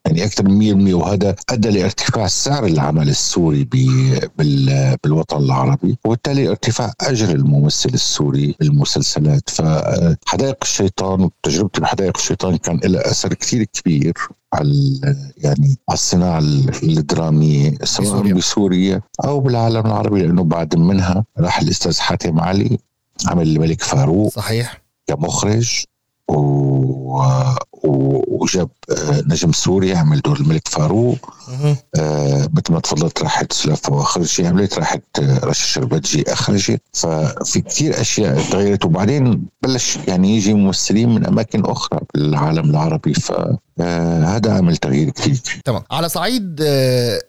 يعني أكثر من 100% وهذا أدى لارتفاع سعر العمل السوري بالوطن العربي وبالتالي ارتفاع أجر الممثل السوري بالمسلسلات. فحدائق الشيطان وتجربتي بحدائق الشيطان كان لها أثر كثير كبير على يعني على الصناعة الدرامية سواء بسوريا. بسوريا أو بالعالم العربي لأنه بعد منها راح الأستاذ حاتم علي عمل الملك فاروق صحيح. كمخرج. و... وجاب آه، نجم سوري عمل دور الملك فاروق. آه مثل ما تفضلت راحت سلافة واخرجي عملت راحت رشا شربتجي اخرجت ففي كثير أشياء تغيرت وبعدين بلش يعني يجي ممثلين من أماكن أخرى بالعالم العربي. فهذا آه عمل تغيير كثير. تمام. على صعيد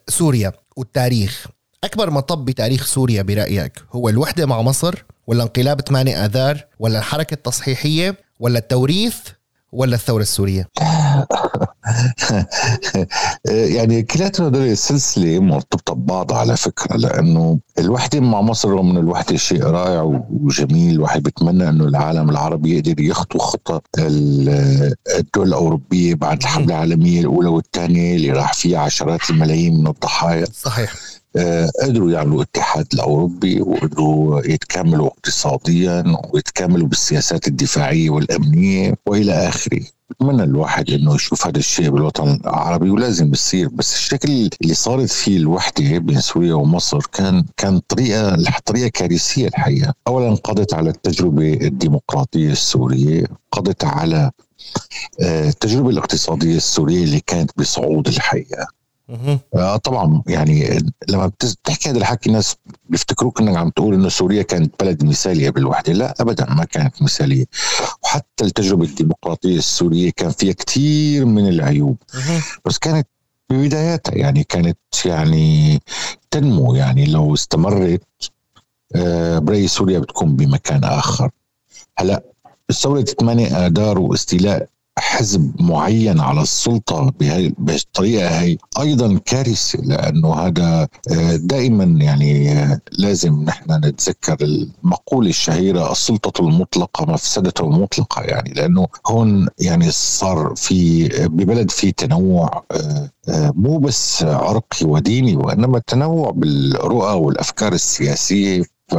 سوريا والتاريخ أكبر مطب بتاريخ سوريا برأيك هو الوحدة مع مصر ولا انقلاب 8 آذار ولا الحركة التصحيحية ولا التوريث ولا الثورة السورية؟ يعني كلياتهم هدول السلسله مرتبطة ببعض على فكرة لأنه الوحدة مع مصر رغم إنه الوحدة شيء رائع وجميل الواحد بيتمنى إنه العالم العربي يقدر يخطو خطى الدول الأوروبية بعد الحمله العالمية الأولى والثانية اللي راح فيها عشرات الملايين من الضحايا. صحيح. قدروا يعملوا الاتحاد الاوروبي وقدروا يتكاملوا اقتصاديا ويتكاملوا بالسياسات الدفاعية والأمنية وإلى آخره. بتمنى الواحد إنه يشوف هذا الشيء بالوطن العربي ولازم يصير. بس الشكل اللي صارت فيه الوحدة بين سوريا ومصر كان كان طريقه طريقة كارثية الحقيقة، اولا قضت على التجربة الديمقراطية السورية، قضت على آه، التجربة الاقتصادية السورية اللي كانت بصعود الحقيقة. آه طبعا يعني لما بتحكي هذا الحكي الناس بيفتكروك إنك عم تقول إنه سوريا كانت بلد مثالية بالوحدة. لا ابدا ما كانت مثالية. وحتى التجربة الديمقراطية السورية كان فيها كثير من العيوب. بس كانت ببداياتها يعني كانت يعني تنمو. يعني لو استمرت آه بري سوريا بتكون بمكان آخر. هلأ ثورة 8 آذار واستيلاء حزب معين على السلطة بهي بالطريقة هي أيضا كارثة لأنه هذا آه، دائما يعني آه، لازم نحن نتذكر المقولة الشهيرة السلطة المطلقة مفسدة المطلقة يعني لأنه هون يعني صار في ببلد في تنوع آه، مو بس عرقي وديني وإنما تنوع بالرؤى والأفكار السياسية ف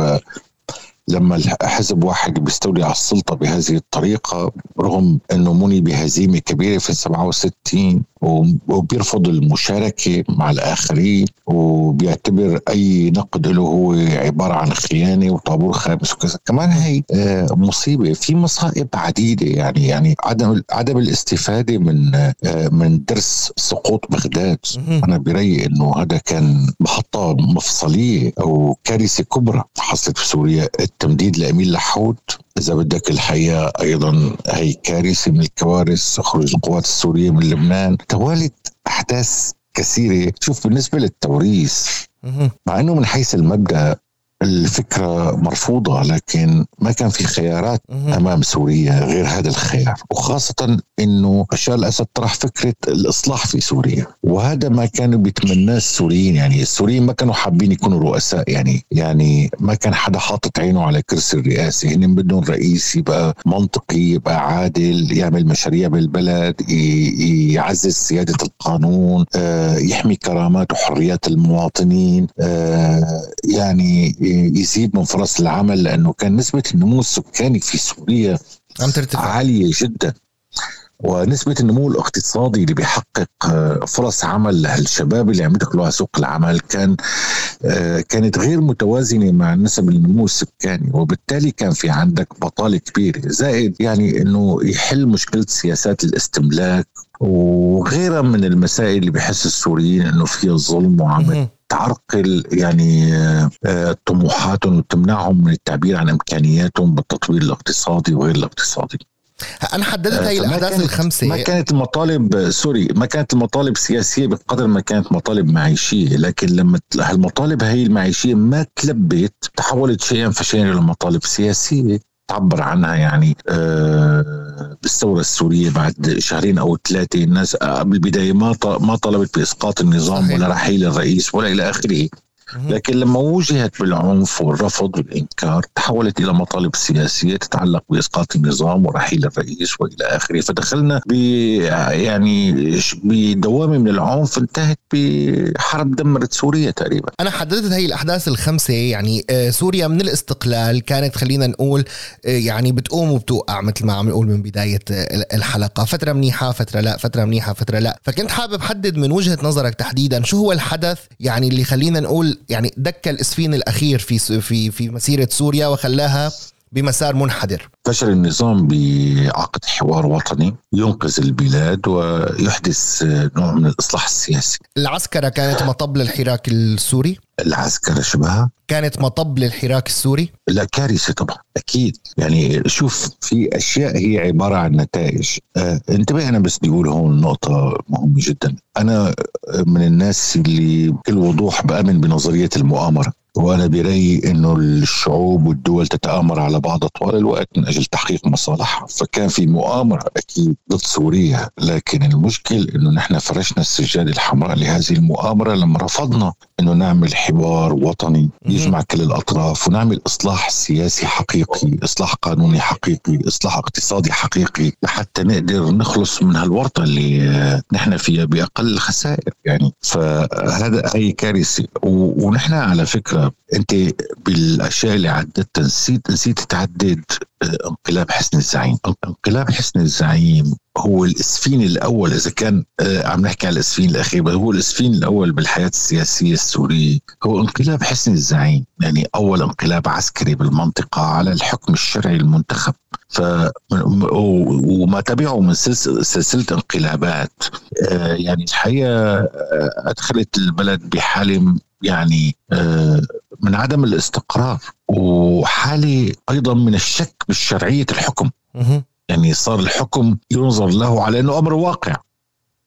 لما حزب واحد بيستولي على السلطة بهذه الطريقة رغم إنه مني بهزيمة كبيرة في 67 وبيرفض المشاركة مع الآخرين وبيعتبر أي نقد له هو عبارة عن خيانة وطابور خامس وكذا. كمان هي آه، مصيبة. في مصائب عديدة يعني يعني عدم عدم الاستفادة من آه، من درس سقوط بغداد. أنا برأيي إنه هذا كان محطه مفصلية أو كارثة كبرى حصلت في سوريا. التمديد لامين لحود إذا بدك الحقيقة أيضا هي كارثه من الكوارث خروج القوات السورية من لبنان. توالت أحداث كثيرة. شوف بالنسبة للتوريث مع إنه من حيث المبدأ الفكرة مرفوضة لكن ما كان في خيارات أمام سوريا غير هذا الخيار. وخاصة أنه بشار الأسد طرح فكرة الإصلاح في سوريا. وهذا ما كانوا بيتمناه السوريين يعني السوريين ما كانوا حابين يكونوا رؤساء يعني يعني ما كان حدا حاطط عينه على كرسي الرئاسة هن بدهم رئيس يبقى منطقي يبقى عادل يعمل مشاريع بالبلد يعزز سيادة القانون آه، يحمي كرامات وحريات المواطنين آه، يعني يزيد من فرص العمل لأنه كان نسبة النمو السكاني في سوريا عم ترتفع. عالية جدا. ونسبة النمو الاقتصادي اللي بيحقق آه، فرص عمل للشباب اللي عم يدخلوا على سوق العمل كان آه، كانت غير متوازنة مع نسب النمو السكاني. وبالتالي كان في عندك بطالة كبيرة. زائد يعني إنه يحل مشكلة سياسات الاستملاك وغيرها من المسائل اللي بحس السوريين إنه فيها ظلم وعم تعرقل يعني آه، طموحاتهم وتمنعهم من التعبير عن إمكانياتهم بالتطوير الاقتصادي وغير الاقتصادي. أنا حددت آه، هاي الأحداث الخمسة. ما كانت المطالب سوري ما كانت المطالب سياسية بقدر ما كانت مطالب معيشية لكن لما المطالب هاي المعيشية ما تلبت تحولت شيئا فشيئا إلى مطالب سياسية. تعبر عنها يعني آه، بالثوره السورية بعد شهرين أو ثلاثة الناس قبل البدايه ما ما طلبت بإسقاط النظام صحيح. ولا رحيل الرئيس ولا إلى آخره لكن لما وجهت بالعنف والرفض والإنكار تحولت إلى مطالب سياسية تتعلق بإسقاط النظام ورحيل الرئيس وإلى آخره. فدخلنا ب يعني بدوامة من العنف انتهت بحرب دمرت سوريا تقريبا. أنا حددت هي الأحداث الخمسة يعني آه، سوريا من الاستقلال كانت خلينا نقول آه، يعني بتقوم وبتوقع مثل ما عم نقول من بداية آه، الحلقة. فترة منيحة فترة لا فترة منيحة فترة لا. فكنت حابب حدد من وجهة نظرك تحديدا شو هو الحدث يعني اللي خلينا نقول يعني دك الاسفين الاخير في في في مسيرة سوريا وخلاها بمسار منحدر. فشل النظام بعقد حوار وطني ينقذ البلاد ويحدث نوع من الإصلاح السياسي. العسكرة كانت مطب للحراك السوري؟ العسكرة شبهها كانت مطب للحراك السوري؟ لا كارثة طبعا أكيد. يعني شوف في أشياء هي عبارة عن نتائج. آه انتبه أنا بس بدي أقول هون نقطة مهمة جدا. أنا من الناس اللي بكل وضوح بأمن بنظرية المؤامرة. وأنا برأيي إنه الشعوب والدول تتآمر على بعض طوال الوقت من أجل تحقيق مصالحها. فكان في مؤامرة أكيد ضد سوريا لكن المشكل إنه نحن فرشنا السجاده الحمراء لهذه المؤامرة لما رفضنا إنه نعمل حوار وطني يجمع كل الأطراف ونعمل إصلاح سياسي حقيقي إصلاح قانوني حقيقي إصلاح اقتصادي حقيقي لحتى نقدر نخلص من هالورطة اللي نحن فيها بأقل الخسائر يعني فهذا هي كارثه ونحن على فكرة انت بالاشياء اللي عددتها نسيت نسيت تعدد آه، انقلاب حسن الزعيم. انقلاب حسن الزعيم هو الاسفين الأول. إذا كان آه، عم نحكي على الاسفين الأخير هو الاسفين الأول بالحياة السياسية السورية. هو انقلاب حسن الزعيم يعني أول انقلاب عسكري بالمنطقة على الحكم الشرعي المنتخب. ف وما تبعه من سلسلة انقلابات. آه، يعني الحقيقة أدخلت البلد بحالة يعني آه، من عدم الاستقرار وحالة أيضا من الشك بشرعية الحكم. يعني صار الحكم ينظر له على أنه أمر واقع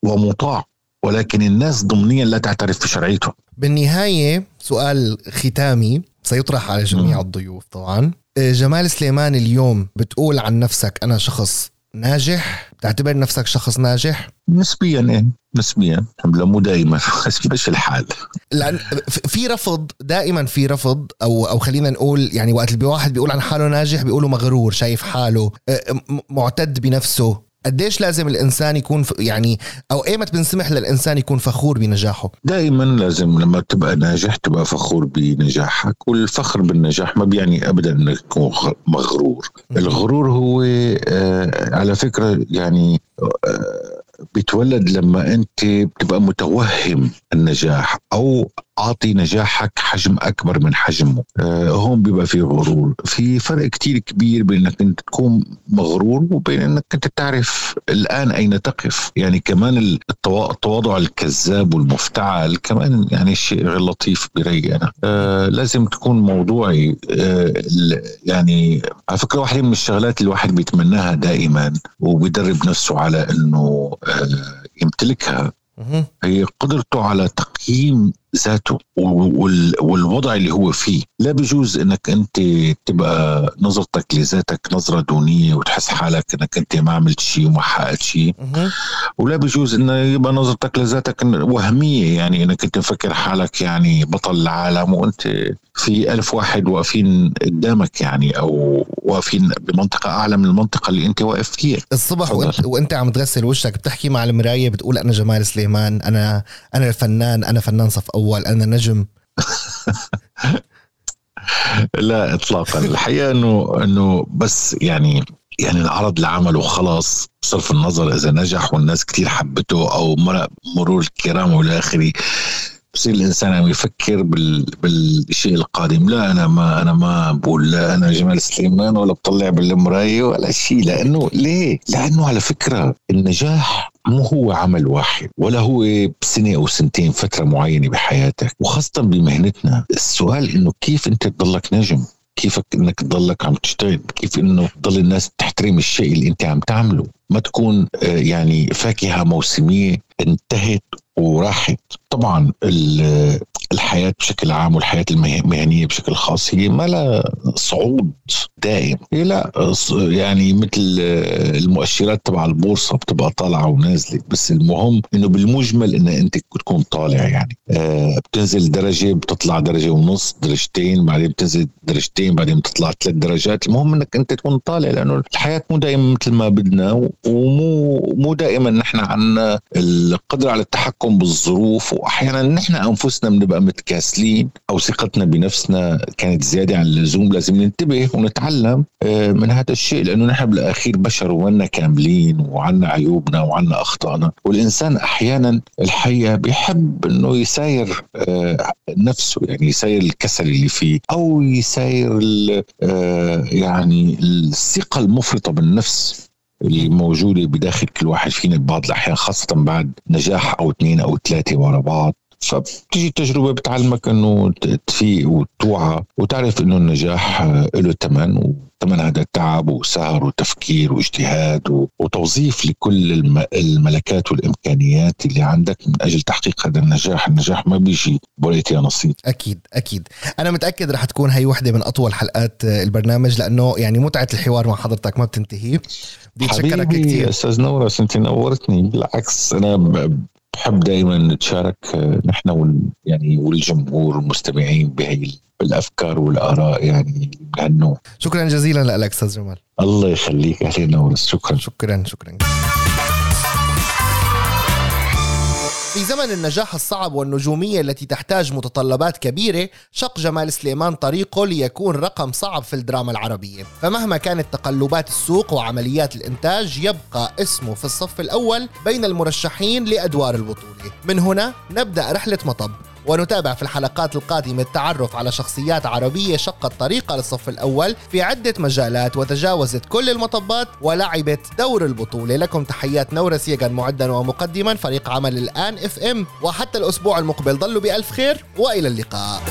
ومطاع ولكن الناس ضمنيا لا تعترف بشرعيته بالنهاية سؤال ختامي سيطرح على جميع الضيوف طبعا. آه، جمال سليمان اليوم بتقول عن نفسك أنا شخص ناجح؟ تعتبر نفسك شخص ناجح؟ نسبيا إيه. نسبيا. لا مو دائما بس مش الحال. لأن في رفض دائما في رفض أو أو خلينا نقول يعني وقت الواحد بيقول عن حاله ناجح بيقولوا مغرور شايف حاله معتد بنفسه. قديش لازم الإنسان يكون. يعني أو إيمت بنسمح للإنسان يكون فخور بنجاحه دائما لازم لما تبقى ناجح تبقى فخور بنجاحك والفخر بالنجاح ما بيعني ابدا إنك تكون مغرور الغرور هو آه على فكرة يعني آه بيتولد لما أنت بتبقى متوهم النجاح أو أعطي نجاحك حجم أكبر من حجمه. آه هون بيبقى في غرور. في فرق كتير كبير بين إنك أنت تكون مغرور وبين إنك أنت تعرف الآن أين تقف. يعني كمان التواضع الكذاب والمفتعل كمان يعني شيء غير لطيف برايي أنا آه لازم تكون موضوعي آه يعني على فكرة واحدة من الشغلات اللي الواحد بيتمناها دائما وبيدرب نفسه على إنه آه يمتلكها هي قدرته على تقييم ذاته والوضع اللي هو فيه. لا بجوز إنك أنت تبقى نظرتك لذاتك نظرة دونية وتحس حالك إنك أنت ما عملت شيء وما حققت شيء. ولا بجوز انه يبقى نظرتك لذاتك وهمية يعني إنك أنت مفكر حالك يعني بطل العالم وأنت في ألف واحد واقفين قدامك يعني أو واقفين بمنطقة أعلى من المنطقة اللي أنت واقف فيها. الصبح وانت, وإنت عم تغسل وشك بتحكي مع المراية بتقول أنا جمال سليمان أنا أنا الفنان أنا فنان صف اول أنا نجم. لا اطلاقا. الحقيقة انه إنه بس يعني يعني العرض اللي عمله خلاص بصرف النظر إذا نجح والناس كتير حبته أو مرور الكرام والى بصير الإنسان عم يفكر بال... بالشيء القادم. لا أنا ما أنا ما بقول لا أنا جمال سليمان ولا بطلع بالمراية ولا شيء لأنه ليه؟ لأنه على فكرة النجاح مو هو عمل واحد ولا هو بسنة أو سنتين فترة معينة بحياتك وخاصة بمهنتنا. السؤال إنه كيف أنت تضلك نجم كيفك إنك تضلك عم تشتغل؟ كيف إنه تضل الناس تحترم الشيء اللي أنت عم تعمله؟ ما تكون آه، يعني فاكهة موسمية انتهت وراحت. طبعا الحياة بشكل عام والحياة المهنية بشكل خاص هي ما لها صعود دائم. هي لا يعني مثل المؤشرات تبع البورصة بتبقى طالعة ونازلة بس المهم إنه بالمجمل إن أنت تكون طالع يعني. آه بتنزل درجة بتطلع درجة ونص درجتين بعدين بتنزل درجتين بعدين بتطلع ثلاث درجات. المهم إنك أنت تكون طالع لأنه الحياة مو دائما مثل ما بدنا ومو مو دائما نحن عنا القدرة على التحكم بالظروف واحيانا نحن أنفسنا بنبقى متكاسلين أو ثقتنا بنفسنا كانت زيادة عن اللزوم لازم ننتبه ونتعلم آه، من هذا الشيء لأنه نحن بالأخير بشر ومنا كاملين وعنا عيوبنا وعنا أخطائنا. والإنسان أحيانا الحقيقة بيحب إنه يساير آه، نفسه يعني يساير الكسل اللي فيه أو يساير آه، يعني الثقة المفرطة بالنفس اللي موجودة بداخل كل واحد فينا ببعض الأحيان خاصة بعد نجاح أو اثنين أو ثلاثة ورا بعض. فبتيجي التجربة بتعلمك إنه تفيق وتوعى وتعرف إنه النجاح له ثمن وثمن هذا التعب وسهر وتفكير واجتهاد وتوظيف لكل الملكات والإمكانيات اللي عندك من أجل تحقيق هذا النجاح، النجاح ما بيجي بوليت يا نصيب. أكيد أكيد، أنا متأكد رح تكون هي وحدة من أطول حلقات البرنامج لأنه يعني متعة الحوار مع حضرتك ما بتنتهي. بدي أتشكرك كثير أستاذ نورس انت نورتني بالعكس أنا بحب دائما نتشارك آه، نحن وال يعني والجمهور المستمعين بهي الافكار والآراء يعني بهالنوع شكرا جزيلا لك أستاذ جمال. الله يخليك أهلا ونورس شكرا شكرا شكرا. في زمن النجاح الصعب والنجومية التي تحتاج متطلبات كبيرة شق جمال سليمان طريقه ليكون رقم صعب في الدراما العربية. فمهما كانت تقلبات السوق وعمليات الإنتاج يبقى اسمه في الصف الأول بين المرشحين لأدوار البطولة. من هنا نبدأ رحلة مطب. ونتابع في الحلقات القادمة التعرف على شخصيات عربية شقت طريقة للصف الأول في عدة مجالات وتجاوزت كل المطبات ولعبت دور البطولة. لكم تحيات نورة سيغان معدا ومقدما فريق عمل الآن FM وحتى الأسبوع المقبل ضلوا بألف خير وإلى اللقاء.